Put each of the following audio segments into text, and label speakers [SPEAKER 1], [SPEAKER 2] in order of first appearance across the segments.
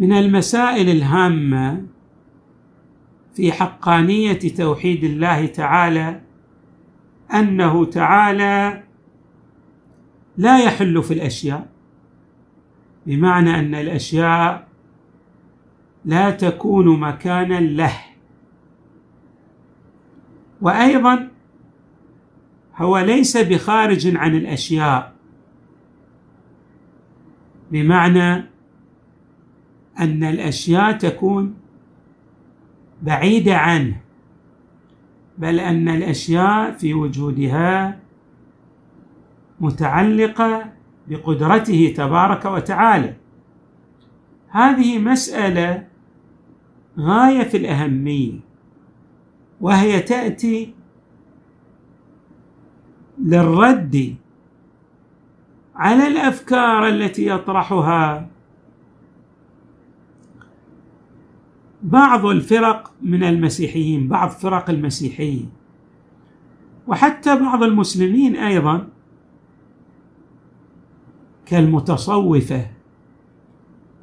[SPEAKER 1] من المسائل الهامة في حقانية توحيد الله تعالى أنه تعالى لا يحل في الأشياء بمعنى أن الأشياء لا تكون مكانا له. وأيضا هو ليس بخارج عن الأشياء بمعنى أن الأشياء تكون بعيدة عنه بل أن الأشياء في وجودها متعلقة بقدرته تبارك وتعالى. هذه مسألة غاية في الأهمية وهي تأتي للرد على الأفكار التي يطرحها بعض الفرق من المسيحيين بعض فرق المسيحيين. وحتى بعض المسلمين أيضا كالمتصوفة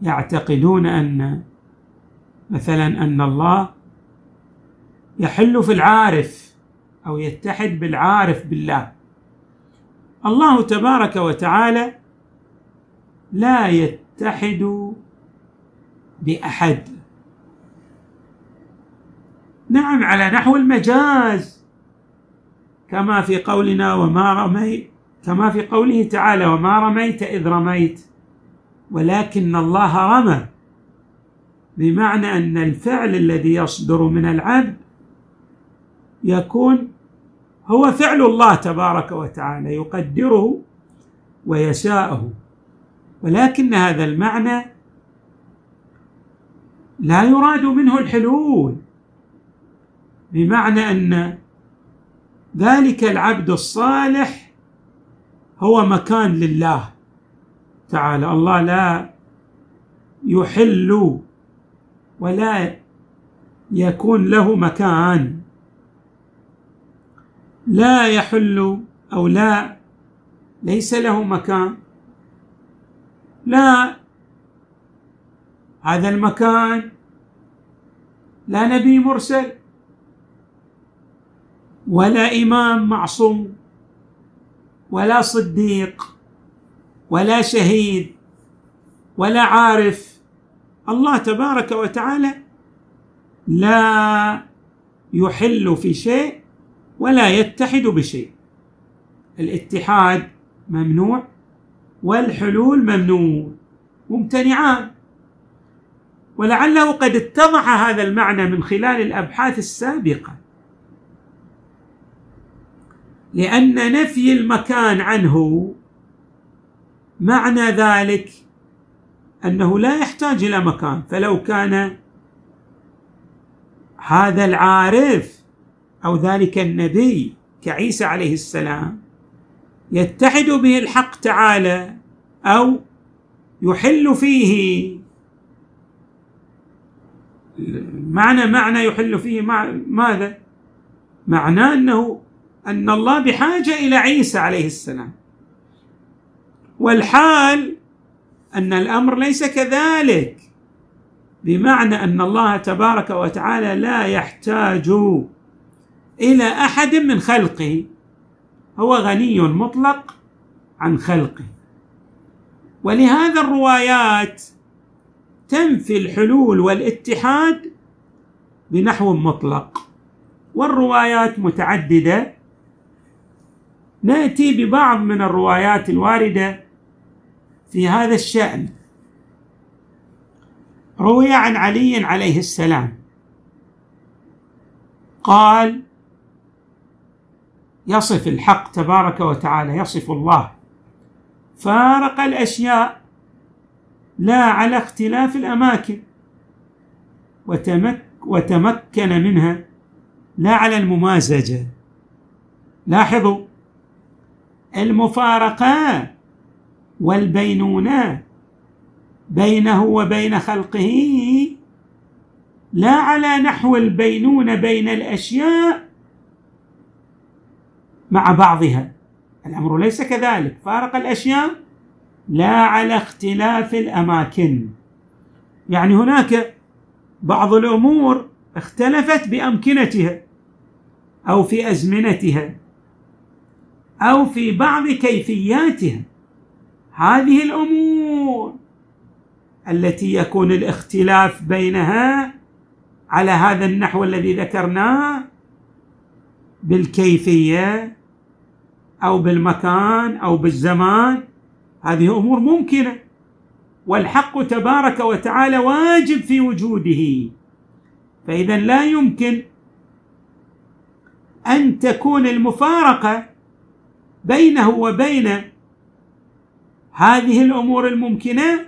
[SPEAKER 1] يعتقدون أن مثلا أن الله يحل في العارف أو يتحد بالعارف بالله. الله تبارك وتعالى لا يتحد بأحد. نعم على نحو المجاز. كما في قولنا وما رميت كما في قوله تعالى وما رميت إذ رميت ولكن الله رمى. بمعنى أن الفعل الذي يصدر من العبد يكون هو فعل الله تبارك وتعالى يقدره ويشاءه. ولكن هذا المعنى لا يراد منه الحلول. بمعنى أن ذلك العبد الصالح هو مكان لله تعالى. الله لا يحل ولا يكون له مكان. لا يحل أو لا ليس له مكان. لا هذا المكان لا نبي مرسل. ولا إمام معصوم ولا صديق ولا شهيد ولا عارف. الله تبارك وتعالى لا يحل في شيء ولا يتحد بشيء. الاتحاد ممنوع والحلول ممنوع ممتنعان. ولعله قد اتضح هذا المعنى من خلال الأبحاث السابقة. لأن نفي المكان عنه معنى ذلك أنه لا يحتاج إلى مكان فلو كان هذا العارف أو ذلك النبي كعيسى عليه السلام يتحد به الحق تعالى أو يحل فيه معنى معنى يحل فيه ماذا؟ معناه أنه أن الله بحاجة إلى عيسى عليه السلام. والحال أن الأمر ليس كذلك بمعنى أن الله تبارك وتعالى لا يحتاج إلى أحد من خلقه. هو غني مطلق عن خلقه. ولهذا الروايات تنفي الحلول والاتحاد بنحو مطلق والروايات متعددة. نأتي ببعض من الروايات الواردة في هذا الشأن. روي عن علي عليه السلام. قال يصف الحق تبارك وتعالى يصف الله. فارق الأشياء لا على اختلاف الأماكن. وتمك وتمكن منها لا على الممازجة. لاحظوا المفارقة والبينونة بينه وبين خلقه لا على نحو البينونة بين الأشياء مع بعضها. الأمر ليس كذلك. فارق الأشياء لا على اختلاف الأماكن. يعني هناك بعض الأمور اختلفت بأمكنتها أو في أزمنتها. أو في بعض كيفياتها هذه الأمور التي يكون الاختلاف بينها على هذا النحو الذي ذكرناه بالكيفية أو بالمكان أو بالزمان هذه أمور ممكنة. والحق تبارك وتعالى واجب في وجوده. فإذا لا يمكن أن تكون المفارقة بينه وبين هذه الأمور الممكنة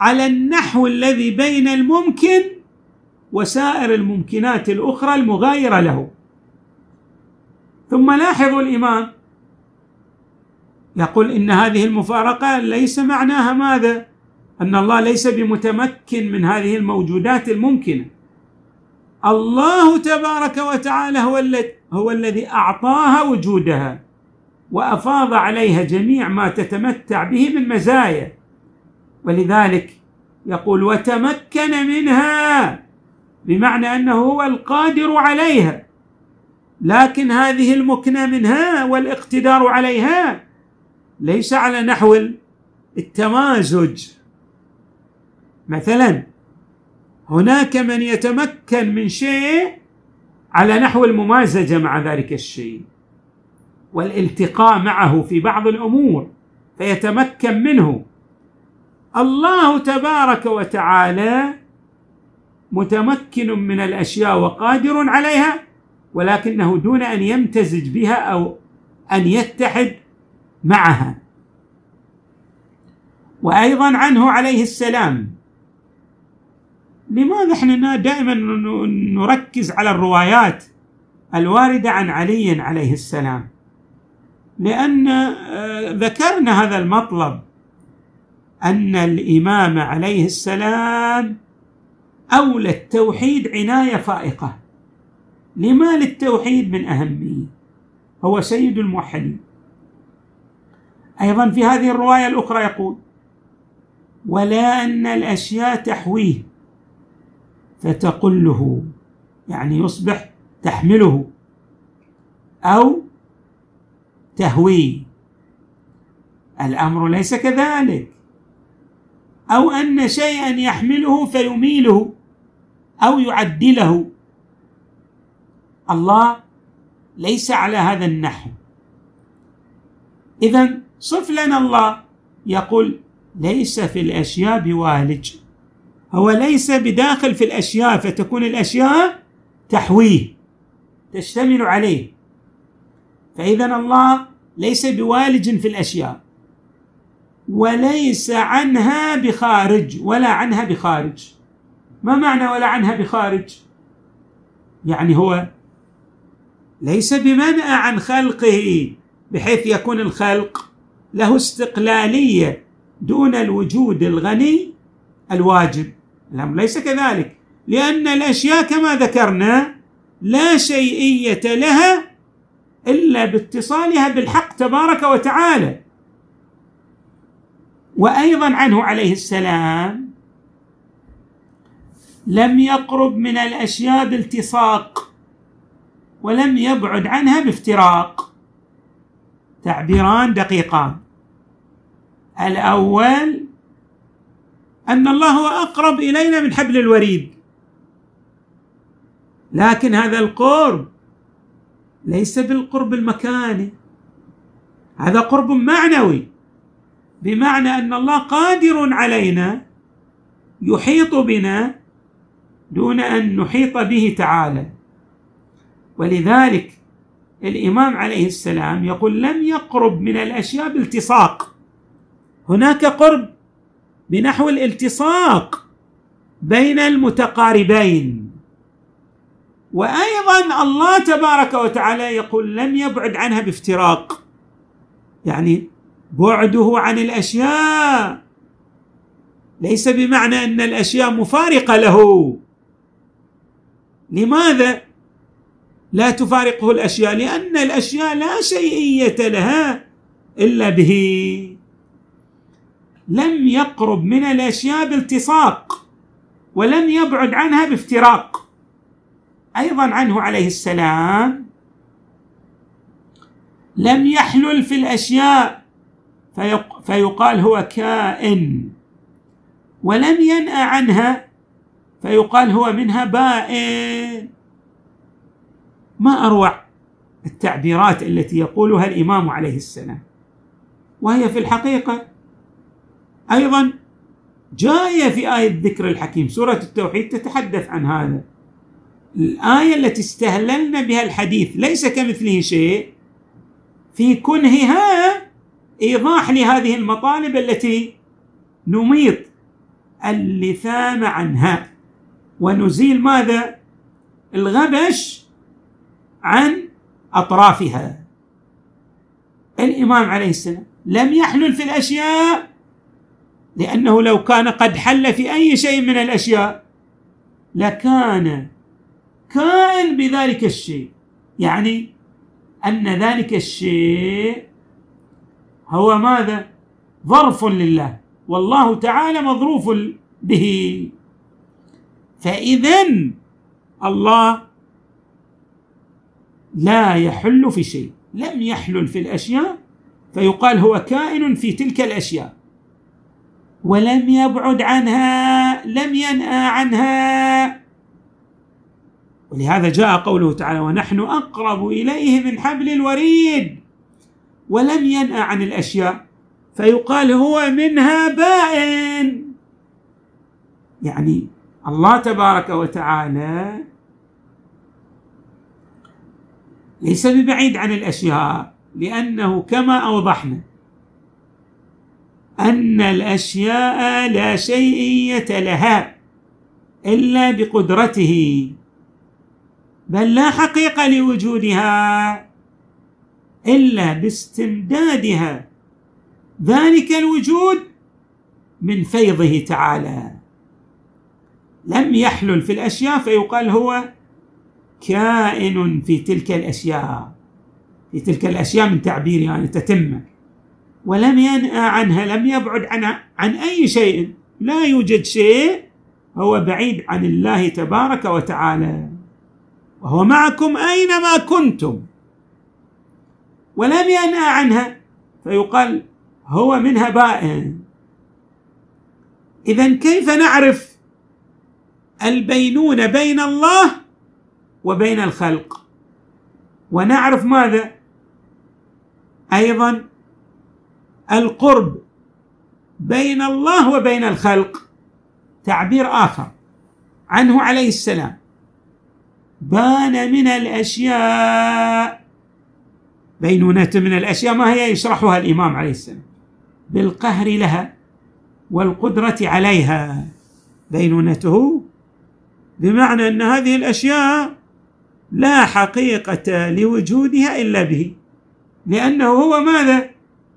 [SPEAKER 1] على النحو الذي بين الممكن وسائر الممكنات الأخرى المغايرة له. ثم لاحظوا الإمام يقول إن هذه المفارقة ليس معناها ماذا؟ أن الله ليس بمتمكن من هذه الموجودات الممكنة. الله تبارك وتعالى هو هو الذي أعطاها وجودها. وأفاض عليها جميع ما تتمتع به من مزايا. ولذلك يقول وتمكن منها بمعنى أنه هو القادر عليها. لكن هذه المكنة منها والاقتدار عليها ليس على نحو التمازج. مثلا هناك من يتمكن من شيء على نحو الممازجة مع ذلك الشيء. والالتقاء معه في بعض الأمور فيتمكن منه. الله تبارك وتعالى متمكن من الأشياء وقادر عليها ولكنه دون أن يمتزج بها أو أن يتحد معها. وأيضا عنه عليه السلام. لماذا إحنا دائما نركز على الروايات الواردة عن علي عليه السلام؟ لأن آه، ذكرنا هذا المطلب أن الإمام عليه السلام أولى التوحيد عناية فائقة. لما للتوحيد من أهمية؟ هو سيد الموحدين. أيضا في هذه الرواية الأخرى يقول ولا أن الأشياء تحويه فتقله. يعني يصبح تحمله. أو تهويه الأمر ليس كذلك. أو أن شيئا يحمله فيميله أو يعدله. الله ليس على هذا النحو. اذا صف لنا الله يقول ليس في الأشياء بوالج. هو ليس بداخل في الأشياء فتكون الأشياء تحويه تشتمل عليه. فاذا الله ليس بوالج في الأشياء وليس عنها بخارج ولا عنها بخارج. ما معنى ولا عنها بخارج؟ يعني هو ليس بمنأى عن خلقه بحيث يكون الخلق له استقلالية دون الوجود الغني الواجب. الأمر ليس كذلك لأن الأشياء كما ذكرنا لا شيئية لها إلا باتصالها بالحق تبارك وتعالى. وأيضا عنه عليه السلام لم يقرب من الأشياء بالتصاق ولم يبعد عنها بافتراق. تعبيران دقيقان. الأول أن الله هو أقرب إلينا من حبل الوريد. لكن هذا القرب ليس بالقرب المكاني. هذا قرب معنوي بمعنى أن الله قادر علينا يحيط بنا دون أن نحيط به تعالى. ولذلك الإمام عليه السلام يقول لم يقرب من الأشياء بالتصاق هناك قرب بنحو الالتصاق بين المتقاربين. وأيضا الله تبارك وتعالى يقول لم يبعد عنها بافتراق. يعني بعده عن الأشياء. ليس بمعنى أن الأشياء مفارقة له. لماذا لا تفارقه الأشياء؟ لأن الأشياء لا شيئية لها إلا به. لم يقرب من الأشياء بالتصاق ولم يبعد عنها بافتراق. أيضا عنه عليه السلام لم يحلل في الأشياء فيقال هو كائن ولم ينأ عنها فيقال هو منها بائن. ما أروع التعبيرات التي يقولها الإمام عليه السلام. وهي في الحقيقة أيضا جاية في آية ذكر الحكيم. سورة التوحيد تتحدث عن هذا. الآية التي استهللنا بها الحديث ليس كمثله شيء في كنهها إيضاح لهذه المطالب التي نميط اللثام عنها. ونزيل ماذا؟ الغبش عن أطرافها. الإمام عليه السلام لم يحلل في الأشياء لأنه لو كان قد حل في أي شيء من الأشياء لكان كائن بذلك الشيء. يعني أن ذلك الشيء هو ماذا؟ ظرف لله. والله تعالى مظروف به. فاذا الله لا يحل في شيء. لم يحلل في الأشياء فيقال هو كائن في تلك الأشياء. ولم يبعد عنها لم ينأى عنها. ولهذا جاء قوله تعالى ونحن أقرب إليه من حبل الوريد ولم ينأى عن الأشياء فيقال هو منها بائن. يعني الله تبارك وتعالى ليس ببعيد عن الأشياء لأنه كما أوضحنا أن الأشياء لا شيئيه لها إلا بقدرته. بل لا حقيقة لوجودها إلا باستمدادها. ذلك الوجود من فيضه تعالى. لم يحلل في الأشياء فيقال هو كائن في تلك الأشياء. في تلك الأشياء من تعبير يعني تتمه ولم ينأى عنها لم يبعد عنها عن أي شيء. لا يوجد شيء هو بعيد عن الله تبارك وتعالى. وهو معكم أينما كنتم. ولم ينأى عنها فيقال هو منها بائن. اذا كيف نعرف البينونه بين الله وبين الخلق؟ ونعرف ماذا؟ أيضا القرب بين الله وبين الخلق تعبير آخر عنه عليه السلام. بان من الأشياء. بينونة من الأشياء ما هي يشرحها الإمام عليه السلام؟ بالقهر لها والقدرة عليها. بينونته بمعنى أن هذه الأشياء لا حقيقة لوجودها إلا به لأنه هو ماذا؟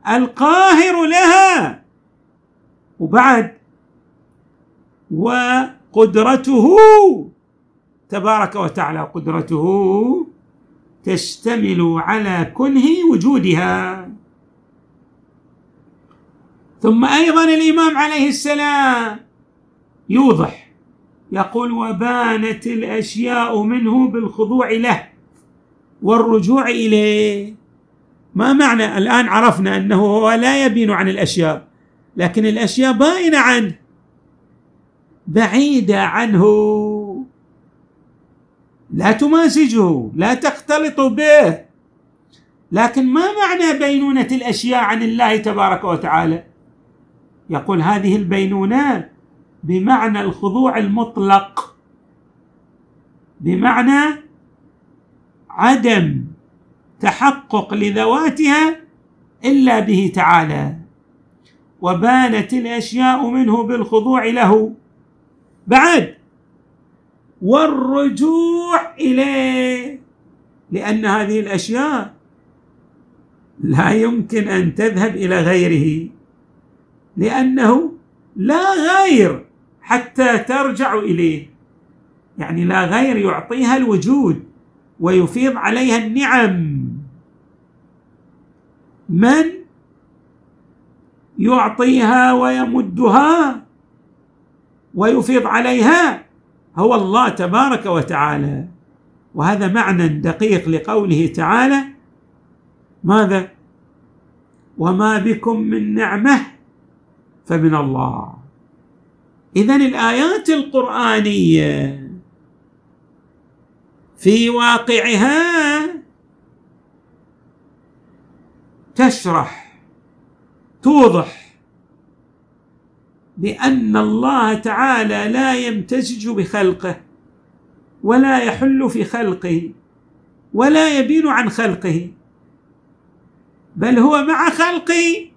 [SPEAKER 1] القاهر لها. وبعد وقدرته تبارك وتعالى قدرته تشتمل على كنه وجودها. ثم أيضا الإمام عليه السلام يوضح يقول وبانت الأشياء منه بالخضوع له والرجوع إليه. ما معنى؟ الآن عرفنا أنه هو لا يبين عن الأشياء لكن الأشياء باينة عنه بعيدة عنه. لا تمازجه لا تختلط به. لكن ما معنى بينونة الأشياء عن الله تبارك وتعالى؟ يقول هذه البينونة بمعنى الخضوع المطلق بمعنى عدم تحقق لذواتها إلا به تعالى. وبانت الأشياء منه بالخضوع له. بعد والرجوع إليه. لأن هذه الأشياء لا يمكن أن تذهب إلى غيره لأنه لا غير حتى ترجع إليه. يعني لا غير يعطيها الوجود ويفيض عليها النعم. من يعطيها ويمدها ويفيض عليها؟ هو الله تبارك وتعالى. وهذا معنى دقيق لقوله تعالى ماذا؟ وما بكم من نعمة فمن الله. اذا الآيات القرآنية في واقعها تشرح توضح بأن الله تعالى لا يمتزج بخلقه ولا يحل في خلقه ولا يبين عن خلقه بل هو مع خلقه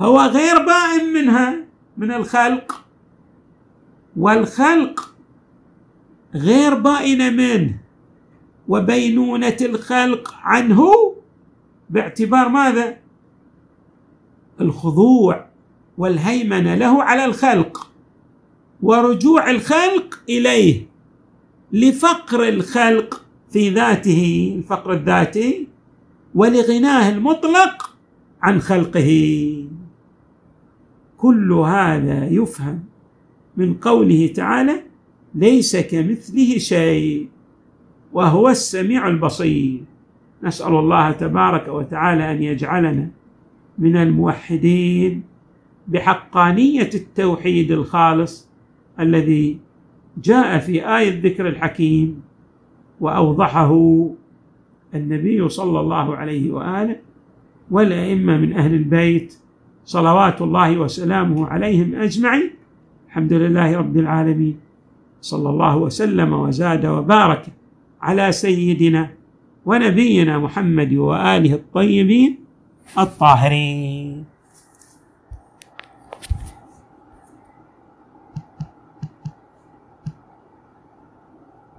[SPEAKER 1] هو غير بائن منها من الخلق. والخلق غير بائن منه وبينونة الخلق عنه باعتبار ماذا؟ الخضوع. والهيمنه له على الخلق ورجوع الخلق إليه لفقر الخلق في ذاته الفقر الذاتي ولغناه المطلق عن خلقه. كل هذا يفهم من قوله تعالى ليس كمثله شيء وهو السميع البصير. نسأل الله تبارك وتعالى أن يجعلنا من الموحدين. بحقانية التوحيد الخالص الذي جاء في آية الذكر الحكيم وأوضحه النبي صلى الله عليه وآله والأئمة من أهل البيت صلوات الله وسلامه عليهم أجمعين. الحمد لله رب العالمين. صلى الله وسلم وزاد وبارك على سيدنا ونبينا محمد وآله الطيبين الطاهرين.